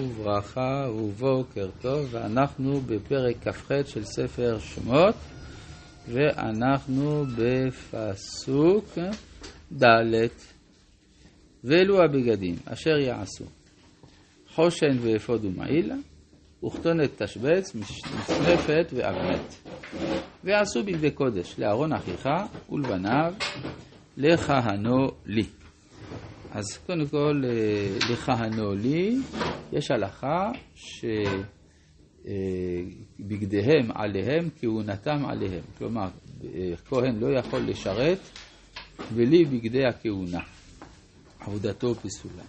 וברכה ובוקר טוב, ואנחנו בפרק כ"ח של ספר שמות, ואנחנו בפסוק ד' ואלו הבגדים אשר יעשו חושן ואפוד ומעיל, וכתונת תשבץ, מצנפת ואבנת. ועשו בגדי קודש לאהרון אחיך ולבניו לכהנו לי. אז קודם כל, אה, לכהנו לי, יש הלכה שבגדיהם עליהם, כהונתם עליהם. כלומר, אה, כהן לא יכול לשרת בלי בגדי הכהונה. עבודתו פסולה.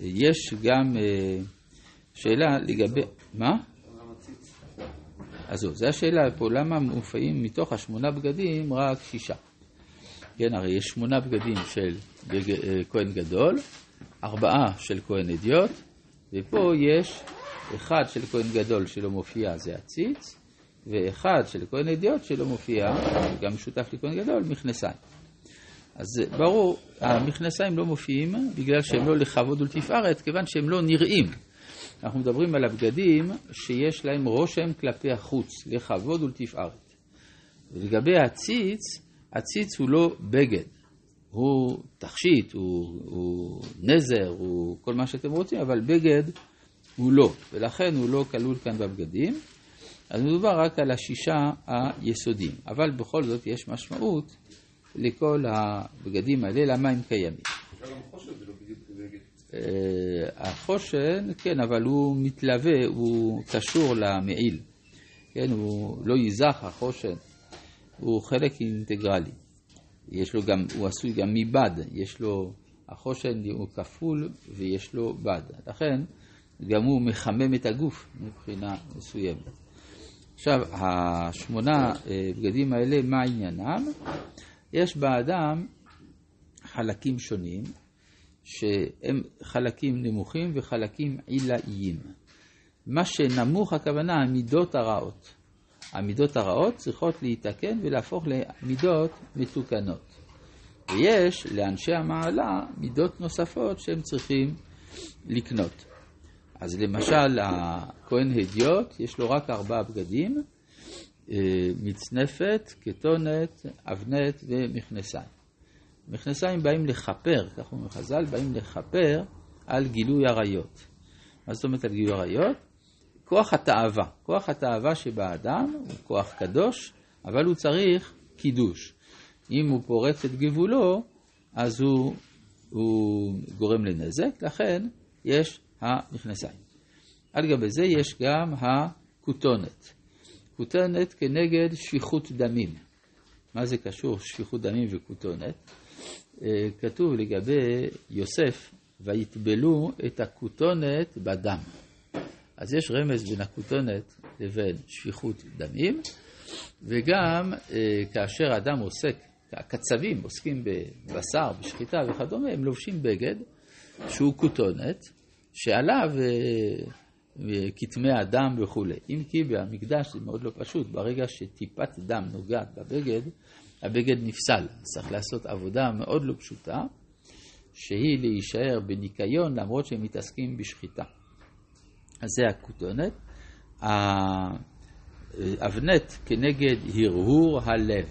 ויש גם אה, שאלה לגבי... מה? אז זהו, זו השאלה פה, למה מופיעים מתוך השמונה בגדים רק שישה? כן, הרי יש שמונה בגדים של אה, כהן גדול, ארבעה של כהן אדיוט, ופה יש אחד של כהן גדול שלא מופיע זה הציץ, ואחד של כהן אדיוט שלא מופיע, גם משותף לכהן גדול, מכנסיים. אז ברור, המכנסיים לא מופיעים בגלל שהם לא לכבוד ולתפארת, כיוון שהם לא נראים. אנחנו מדברים על הבגדים שיש להם רושם כלפי החוץ, לכבוד ולתפארת. ולגבי הציץ, הציץ הוא לא בגד, הוא תכשיט, הוא, הוא נזר, הוא כל מה שאתם רוצים, אבל בגד הוא לא, ולכן הוא לא כלול כאן בבגדים. אז מדובר רק על השישה היסודיים, אבל בכל זאת יש משמעות לכל הבגדים האלה, למה הם קיימים. אה, החושן, כן, אבל הוא מתלווה, הוא קשור למעיל. כן, הוא לא ייזך החושן, הוא חלק אינטגרלי. יש לו גם, הוא עשוי גם מבד, יש לו, החושן הוא כפול ויש לו בד. לכן, גם הוא מחמם את הגוף מבחינה מסוימת. עכשיו, השמונה אה, בגדים האלה, מה עניינם? יש באדם חלקים שונים, שהם חלקים נמוכים וחלקים עילאיים. מה שנמוך הכוונה המידות הרעות. המידות הרעות צריכות להתקן ולהפוך למידות מתוקנות. ויש לאנשי המעלה מידות נוספות שהם צריכים לקנות. אז למשל, הכהן הדיוט, יש לו רק ארבעה בגדים, אה, מצנפת, כתונת, אבנת ומכנסיים. מכנסיים באים לכפר, כך אומרים חז"ל, באים לכפר על גילוי עריות. מה זאת אומרת על גילוי עריות? כוח התאווה. כוח התאווה שבאדם הוא כוח קדוש, אבל הוא צריך קידוש. אם הוא פורץ את גבולו, אז הוא, הוא גורם לנזק, לכן יש המכנסיים. על גבי זה יש גם הכותונת. כותונת כנגד שפיכות דמים. מה זה קשור שפיכות דמים וכותונת? אה, כתוב לגבי יוסף, ויטבלו את הכותונת בדם. אז יש רמז בין הכותונת לבין שפיכות דמים, וגם אה, כאשר אדם עוסק, הקצבים עוסקים בבשר, בשחיטה וכדומה, הם לובשים בגד שהוא כותונת, שעליו אה, כתמי הדם וכולי. אם כי במקדש זה מאוד לא פשוט, ברגע שטיפת דם נוגעת בבגד, הבגד נפסל. צריך לעשות עבודה מאוד לא פשוטה, שהיא להישאר בניקיון למרות שהם מתעסקים בשחיטה. אז זה הכותונת. האבנט כנגד הרהור הלב.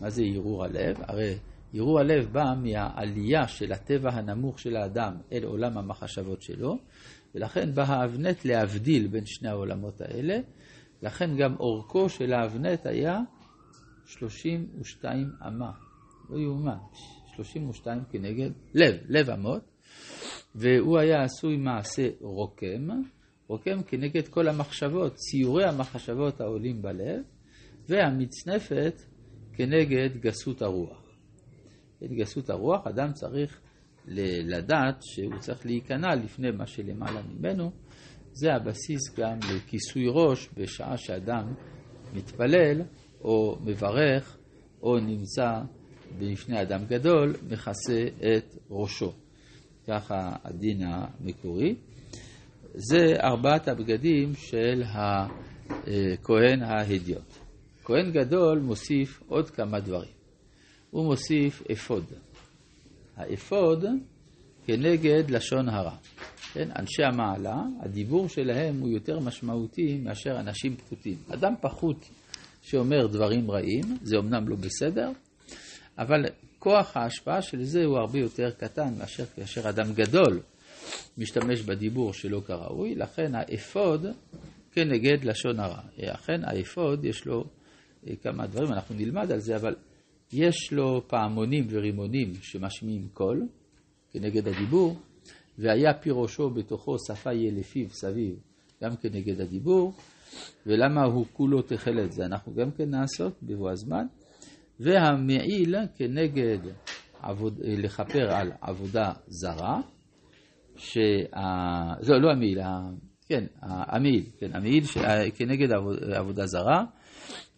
מה זה הרהור הלב? הרי הרהור הלב בא מהעלייה של הטבע הנמוך של האדם אל עולם המחשבות שלו, ולכן בא האבנט להבדיל בין שני העולמות האלה, לכן גם אורכו של האבנט היה 32 אמה, לא יאומן, 32 כנגד לב, לב אמות, והוא היה עשוי מעשה רוקם, רוקם כנגד כל המחשבות, ציורי המחשבות העולים בלב, והמצנפת כנגד גסות הרוח. את גסות הרוח אדם צריך לדעת שהוא צריך להיכנע לפני מה שלמעלה ממנו, זה הבסיס גם לכיסוי ראש בשעה שאדם מתפלל או מברך או נמצא בפני אדם גדול, מכסה את ראשו. ככה הדין המקורי. זה ארבעת הבגדים של הכהן ההדיוט. כהן גדול מוסיף עוד כמה דברים. הוא מוסיף אפוד. האפוד כנגד לשון הרע. כן, אנשי המעלה, הדיבור שלהם הוא יותר משמעותי מאשר אנשים פחותים. אדם פחות שאומר דברים רעים, זה אמנם לא בסדר, אבל כוח ההשפעה של זה הוא הרבה יותר קטן מאשר כאשר אדם גדול משתמש בדיבור שלא כראוי, לכן האפוד כנגד לשון הרע. אכן האפוד יש לו אה, כמה דברים, אנחנו נלמד על זה, אבל יש לו פעמונים ורימונים שמשמיעים קול כנגד הדיבור, והיה פירושו בתוכו שפה יהיה לפיו סביב, גם כנגד הדיבור, ולמה הוא כולו תכלת זה אנחנו גם כן נעסוק בבוא הזמן, והמעיל כנגד עבוד, לכפר על עבודה זרה, שה... לא, לא המעיל, כן, המעיל, כן, המעיל כנגד עבודה זרה,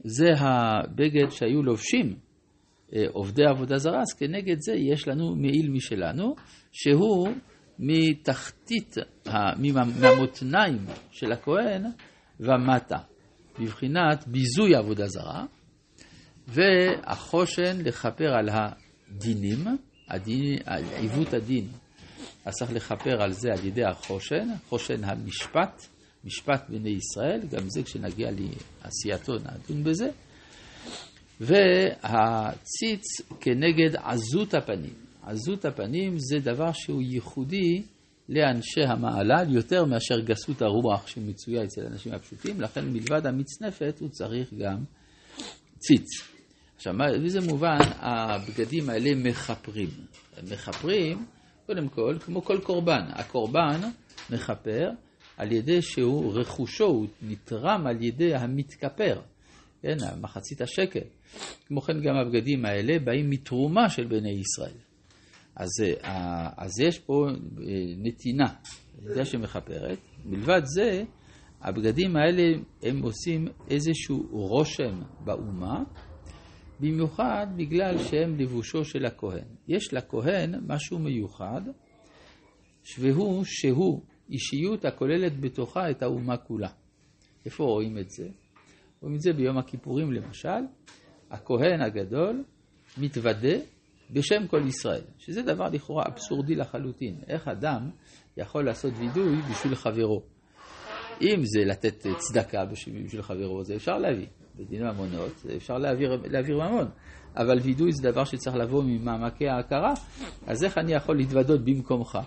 זה הבגד שהיו לובשים אה, עובדי עבודה זרה, אז כנגד זה יש לנו מעיל משלנו, שהוא מתחתית, מהמותניים של הכהן ומטה, בבחינת ביזוי עבודה זרה, והחושן לכפר על הדינים, הדין, עיוות הדין, אז צריך לכפר על זה על ידי החושן, חושן המשפט, משפט בני ישראל, גם זה כשנגיע לעשייתו נדון בזה, והציץ כנגד עזות הפנים. עזות הפנים זה דבר שהוא ייחודי לאנשי המעלה יותר מאשר גסות הרוח שמצויה אצל האנשים הפשוטים, לכן מלבד המצנפת הוא צריך גם ציץ. עכשיו, באיזה מובן הבגדים האלה מכפרים? הם מכפרים, קודם כל, כמו כל קורבן. הקורבן מכפר על ידי שהוא, רכושו, הוא נתרם על ידי המתכפר, כן, מחצית השקל. כמו כן גם הבגדים האלה באים מתרומה של בני ישראל. אז, אה, אז יש פה אה, נתינה, זה שמכפרת. מלבד זה, הבגדים האלה הם עושים איזשהו רושם באומה, במיוחד בגלל שהם לבושו של הכהן. יש לכהן משהו מיוחד, והוא שהוא אישיות הכוללת בתוכה את האומה כולה. איפה רואים את זה? רואים את זה ביום הכיפורים למשל, הכהן הגדול מתוודה בשם כל ישראל, שזה דבר לכאורה אבסורדי לחלוטין. איך אדם יכול לעשות וידוי בשביל חברו? אם זה לתת צדקה בשביל חברו, זה אפשר להביא. בדיני ממונות, אפשר להעביר, להעביר ממון. אבל וידוי זה דבר שצריך לבוא ממעמקי ההכרה, אז איך אני יכול להתוודות במקומך?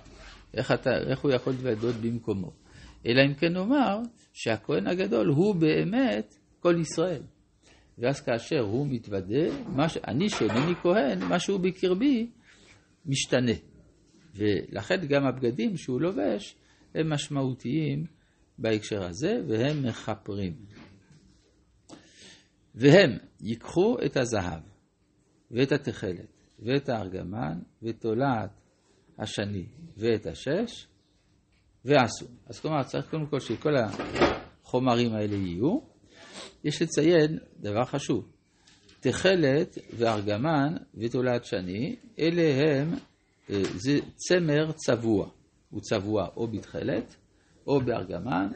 איך, אתה, איך הוא יכול להתוודות במקומו? אלא אם כן נאמר שהכהן הגדול הוא באמת כל ישראל. ואז כאשר הוא מתוודה, ש... אני שאינני כהן, משהו בקרבי משתנה. ולכן גם הבגדים שהוא לובש הם משמעותיים בהקשר הזה, והם מכפרים. והם ייקחו את הזהב, ואת התכלת, ואת הארגמן, ואת תולעת השני, ואת השש, ועשו. אז כלומר, צריך קודם כל שכל החומרים האלה יהיו. יש לציין דבר חשוב, תכלת וארגמן ותולעת שני, אלה הם, אה, זה צמר צבוע, הוא צבוע או בתכלת, או בארגמן,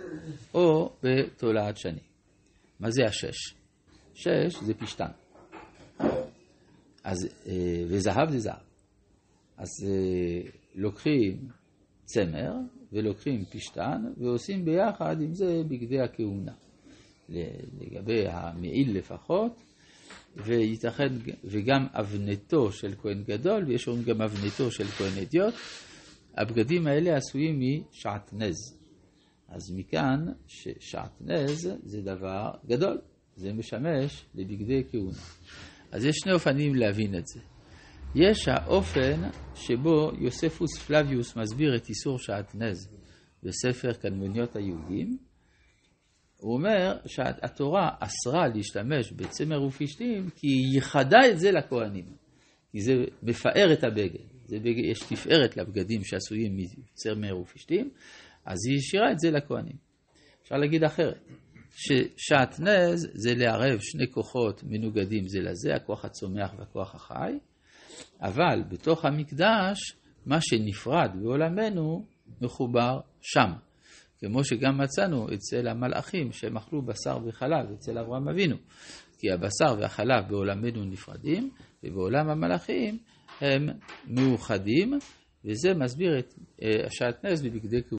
או בתולעת שני. מה זה השש? שש זה פשתן. אז, אה, וזהב זה זהב. אז אה, לוקחים צמר ולוקחים פשתן ועושים ביחד עם זה בגדי הכהונה. לגבי המעיל לפחות, וייתכן, וגם אבנתו של כהן גדול, ויש אומרים גם אבנתו של כהן אדיוט, הבגדים האלה עשויים משעטנז. אז מכאן ששעטנז זה דבר גדול, זה משמש לבגדי כהונה. אז יש שני אופנים להבין את זה. יש האופן שבו יוספוס פלביוס מסביר את איסור שעטנז בספר קנמוניות היהודים, הוא אומר שהתורה אסרה להשתמש בצמר ופשתים כי היא ייחדה את זה לכהנים. כי זה מפאר את הבגד. זה בגד, יש תפארת לבגדים שעשויים מצמר ופשתים, אז היא השאירה את זה לכהנים. אפשר להגיד אחרת, ששעטנז זה לערב שני כוחות מנוגדים זה לזה, הכוח הצומח והכוח החי, אבל בתוך המקדש, מה שנפרד בעולמנו מחובר שם. כמו שגם מצאנו אצל המלאכים שהם אכלו בשר וחלב אצל אברהם אבינו. כי הבשר והחלב בעולמנו נפרדים, ובעולם המלאכים הם מאוחדים, וזה מסביר את השעטנז בבגדי.